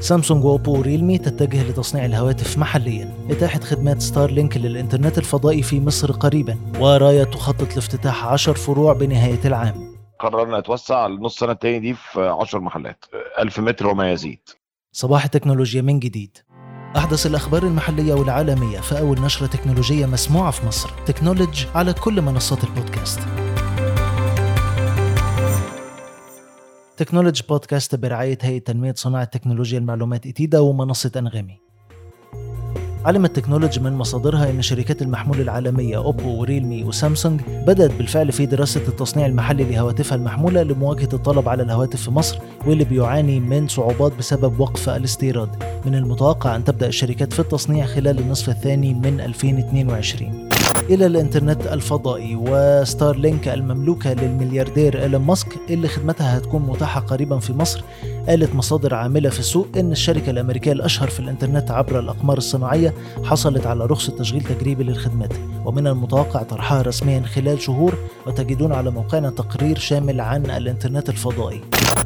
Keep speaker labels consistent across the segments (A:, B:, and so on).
A: سامسونج واوبو وريلمي تتجه لتصنيع الهواتف محليا إتاحة خدمات ستار لينك للإنترنت الفضائي في مصر قريبا ورايا تخطط لافتتاح 10 فروع بنهاية العام.
B: قررنا نتوسع النص سنة التاني دي في 10 محلات. 1000 متر وما يزيد.
A: صباح التكنولوجيا من جديد. أحدث الأخبار المحلية والعالمية في أول نشرة تكنولوجية مسموعة في مصر. تكنولوج على كل منصات البودكاست. تكنولوجي بودكاست برعاية هيئة تنمية صناعة تكنولوجيا المعلومات إتيدا ومنصة أنغامي. علمت تكنولوجي من مصادرها أن شركات المحمول العالمية أوبو وريلمي وسامسونج بدأت بالفعل في دراسة التصنيع المحلي لهواتفها المحمولة لمواجهة الطلب على الهواتف في مصر واللي بيعاني من صعوبات بسبب وقف الاستيراد. من المتوقع أن تبدأ الشركات في التصنيع خلال النصف الثاني من 2022 إلى الإنترنت الفضائي وستار لينك المملوكة للملياردير إيلون ماسك اللي خدمتها هتكون متاحة قريبا في مصر قالت مصادر عاملة في السوق إن الشركة الأمريكية الأشهر في الإنترنت عبر الأقمار الصناعية حصلت على رخصة تشغيل تجريبي للخدمات. ومن المتوقع طرحها رسميا خلال شهور وتجدون على موقعنا تقرير شامل عن الإنترنت الفضائي.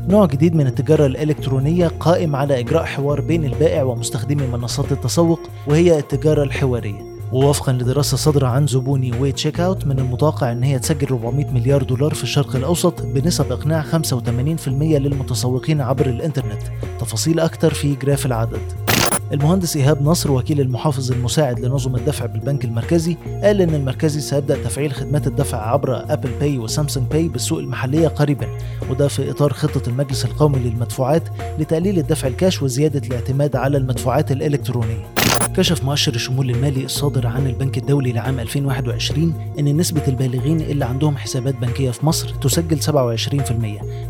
A: نوع جديد من التجارة الإلكترونية قائم على إجراء حوار بين البائع ومستخدمي منصات التسوق وهي التجارة الحوارية. ووفقا لدراسة صادرة عن زبوني و Checkout من المتوقع إن هي تسجل 400 مليار دولار في الشرق الأوسط بنسب إقناع 85% للمتسوقين عبر الإنترنت. تفاصيل أكتر في graph العدد. المهندس إيهاب نصر وكيل المحافظ المساعد لنظم الدفع بالبنك المركزي قال إن المركزي سيبدأ تفعيل خدمات الدفع عبر أبل باي وسامسونج باي بالسوق المحلية قريبا. وده في إطار خطة المجلس القومي للمدفوعات لتقليل الدفع الكاش وزيادة الاعتماد على المدفوعات الإلكترونية. كشف مؤشر الشمول المالي الصادر عن البنك الدولي لعام 2021 أن نسبة البالغين اللي عندهم حسابات بنكية في مصر تسجل 27%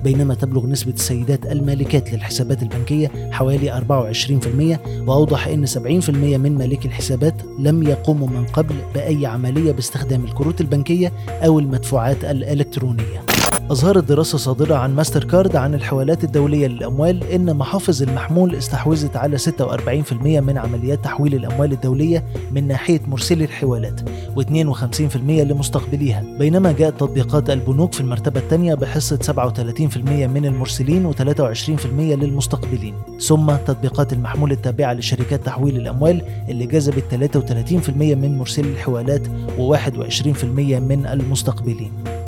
A: بينما تبلغ نسبة السيدات المالكات للحسابات البنكية حوالي 24% وأوضح أن 70% من مالكي الحسابات لم يقوموا من قبل بأي عملية باستخدام الكروت البنكية أو المدفوعات الإلكترونية. أظهرت دراسة صادرة عن ماستر كارد عن الحوالات الدولية للأموال إن محافظ المحمول استحوذت على 46% من عمليات تحويل الأموال الدولية من ناحية مرسلي الحوالات و52% لمستقبليها. بينما جاءت تطبيقات البنوك في المرتبة الثانية بحصة 37% من المرسلين و23% للمستقبلين. ثم تطبيقات المحمول التابعة لشركات تحويل الأموال اللي جذبت 33% من مرسلي الحوالات و21% من المستقبلين.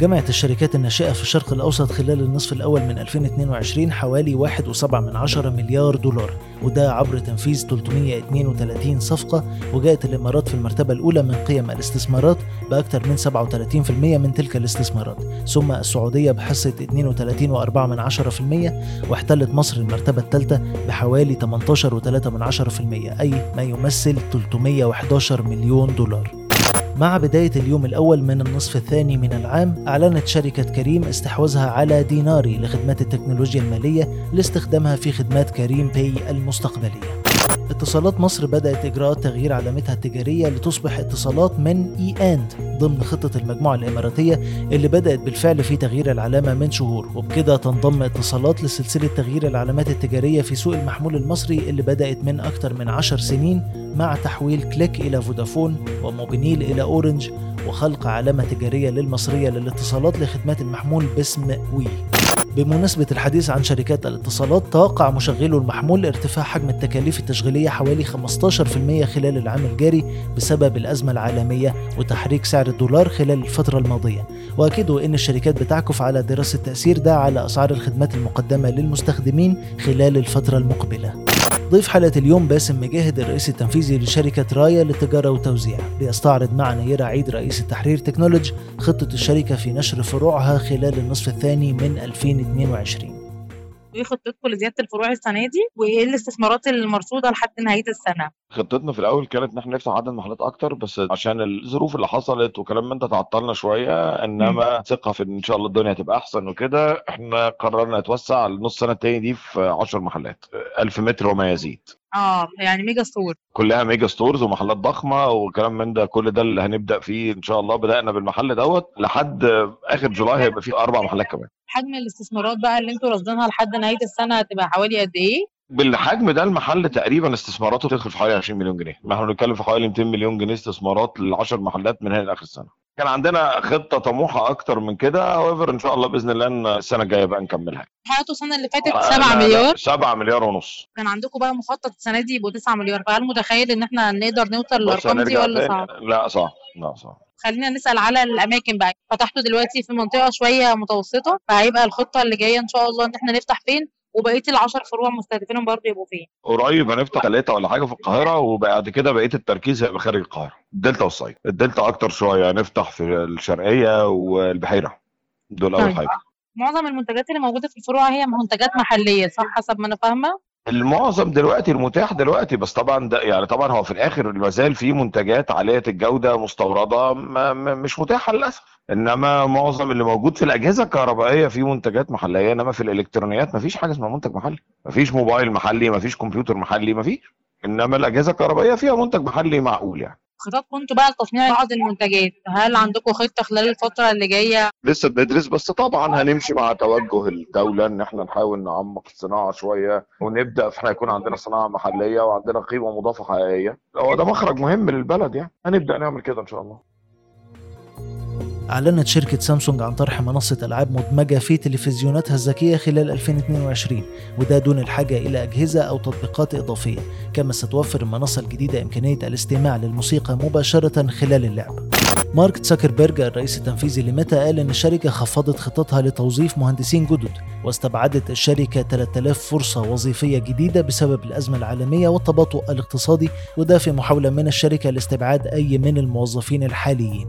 A: جمعت الشركات الناشئة في الشرق الأوسط خلال النصف الأول من 2022 حوالي 1.7 من عشرة مليار دولار وده عبر تنفيذ 332 صفقة وجاءت الإمارات في المرتبة الأولى من قيم الاستثمارات بأكثر من 37% من تلك الاستثمارات ثم السعودية بحصة 32.4 من عشرة في المية واحتلت مصر المرتبة الثالثة بحوالي 18.3 من عشرة في المية أي ما يمثل 311 مليون دولار. مع بداية اليوم الأول من النصف الثاني من العام أعلنت شركة كريم استحواذها على ديناري لخدمات التكنولوجيا المالية لاستخدامها في خدمات كريم باي المستقبلية. اتصالات مصر بدأت إجراءات تغيير علامتها التجارية لتصبح اتصالات من إي أند ضمن خطة المجموعة الإماراتية اللي بدأت بالفعل في تغيير العلامة من شهور وبكده تنضم اتصالات لسلسلة تغيير العلامات التجارية في سوق المحمول المصري اللي بدأت من أكثر من عشر سنين مع تحويل كليك إلى فودافون وموبينيل إلى أورنج وخلق علامة تجارية للمصرية للاتصالات لخدمات المحمول باسم وي. بمناسبة الحديث عن شركات الاتصالات توقع مشغلو المحمول ارتفاع حجم التكاليف التشغيلية حوالي 15% خلال العام الجاري بسبب الأزمة العالمية وتحريك سعر الدولار خلال الفترة الماضية. وأكدوا أن الشركات بتعكف على دراسة تأثير ده على أسعار الخدمات المقدمة للمستخدمين خلال الفترة المقبلة. ضيف حلقة اليوم باسم مجاهد الرئيس التنفيذي لشركة رايا للتجارة والتوزيع. بيستعرض مع نيرة عيد رئيس التحرير تكنولوجي خطة الشركة في نشر فروعها خلال النصف الثاني من 2022
C: وايه خطتكم لزياده الفروع السنة دي وإيه الاستثمارات المرصودة لحد نهاية السنة.
B: خطتنا في الأول كانت إن إحنا نفتح عدد محلات أكتر بس عشان الظروف اللي حصلت وكلام من ده تعطلنا شوية إنما ثقة في إن شاء الله الدنيا هتبقى أحسن وكده إحنا قررنا نتوسع النص سنة التاني دي في 10 محلات 1000 متر وما يزيد.
C: آه يعني mega store.
B: كلها mega stores ومحلات ضخمة وكلام من ده كل ده اللي هنبدأ فيه إن شاء الله بدأنا بالمحل دوت لحد آخر July هيبقى فيه أربع محلات كمان.
C: حجم الاستثمارات بقى اللي أنتوا راصدينها لحد نهاية السنة هتبقى حوالي قد إيه؟
B: بالحجم ده المحل تقريبا استثماراته تدخل في حوالي 20 مليون جنيه. ما إحنا بنتكلم في حوالي 200 مليون جنيه استثمارات ل 10 محلات من هنا لآخر السنة. كان عندنا خطة طموحة أكتر من كده. هويفر إن شاء الله بإذن الله السنة الجاية بقى نكملها.
C: حققتوا السنة اللي فاتت
B: لا،
C: 7
B: لا،
C: مليار.
B: 7 مليار ونص.
C: كان عندكم بقى مخطط السنة دي يبقوا 9 مليار. فهل متخيل إن إحنا نقدر نوصل للارقام دي ولا صعب؟
B: لا صعب. لا صعب.
C: خلينا نسأل على الأماكن بقى. فتحتوا دلوقتي في منطقة شوية متوسطة فهيبقى الخطة اللي جاية إن شاء الله إن إحنا نفتح فين؟ وبقيه العشر فروع مستهدفينهم برضه يبقوا فين؟
B: قريب هنفتح ثلاثة ولا حاجة في القاهرة وبعد كده بقية التركيز هيبقى خارج القاهرة. الدلتا والصعيد. الدلتا أكتر شوية هنفتح في الشرقية والبحيرة. دول أول
C: طيب.
B: حاجة.
C: معظم المنتجات اللي موجودة في الفروع هي منتجات محلية صح؟ حسب ما أنا فاهمة.
B: المعظم دلوقتي المتاح دلوقتي بس طبعا ده يعني طبعا هو في الآخر ما زال في منتجات عالية الجودة مستوردة ما مش متاحة للأسف. إنما معظم اللي موجود في الأجهزة الكهربائية في منتجات محلية إنما في الإلكترونيات ما فيش حاجة اسمها منتج محلي. ما فيش موبايل محلي ما فيش كمبيوتر محلي ما فيش. إنما الأجهزة الكهربائية فيها منتج محلي معقول يعني.
C: خططكم أنتوا بقى لتصنيع بعض المنتجات هل عندكم خطة خلال الفترة اللي جاية؟
B: لسه بندرس بس طبعا هنمشي مع توجه الدولة إن إحنا نحاول نعمق الصناعة شوية ونبدأ إحنا يكون عندنا صناعة محلية وعندنا قيمة مضافة حقيقية. هو ده مخرج مهم للبلد يعني. هنبدأ نعمل كده إن شاء الله.
A: أعلنت شركة سامسونج عن طرح منصة ألعاب مدمجة في تلفزيوناتها الذكية خلال 2022 وده دون الحاجة إلى أجهزة أو تطبيقات إضافية كما ستوفر المنصة الجديدة إمكانية الاستماع للموسيقى مباشرة خلال اللعب. مارك تسكربرج الرئيس التنفيذي لميتا قال إن الشركة خفضت خططها لتوظيف مهندسين جدد واستبعدت الشركة 3000 فرصة وظيفية جديدة بسبب الأزمة العالمية والتباطؤ الاقتصادي وده في محاولة من الشركة لاستبعاد أي من الموظفين الحاليين.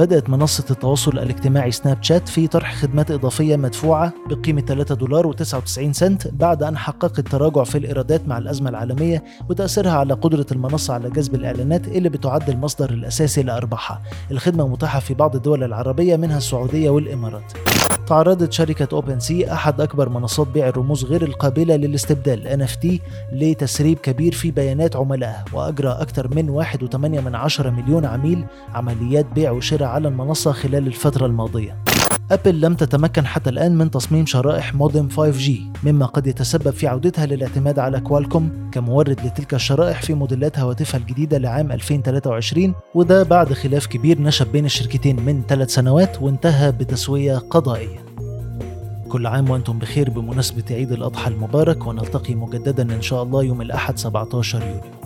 A: بدأت منصة التواصل الاجتماعي سناب شات في طرح خدمات إضافية مدفوعة بقيمة 3 دولار و99 سنت بعد أن حققت تراجع في الإيرادات مع الأزمة العالمية وتأثيرها على قدرة المنصة على جذب الإعلانات اللي بتعد المصدر الأساسي لأرباحها. الخدمة متاحة في بعض الدول العربية منها السعودية والإمارات. تعرضت شركة OpenSea أحد أكبر منصات بيع الرموز غير القابلة للاستبدال NFT لتسريب كبير في بيانات عملائها وأجرى أكثر من 1.8 من عشرة مليون عميل عمليات بيع وشراء على المنصة خلال الفترة الماضية. أبل لم تتمكن حتى الآن من تصميم شرائح مودم 5G مما قد يتسبب في عودتها للاعتماد على كوالكوم كمورد لتلك الشرائح في موديلات هواتفها الجديدة لعام 2023 وده بعد خلاف كبير نشب بين الشركتين من ثلاث سنوات وانتهى بتسوية قضائية. كل عام وأنتم بخير بمناسبة عيد الأضحى المبارك ونلتقي مجددا إن شاء الله يوم الأحد 17 يوليو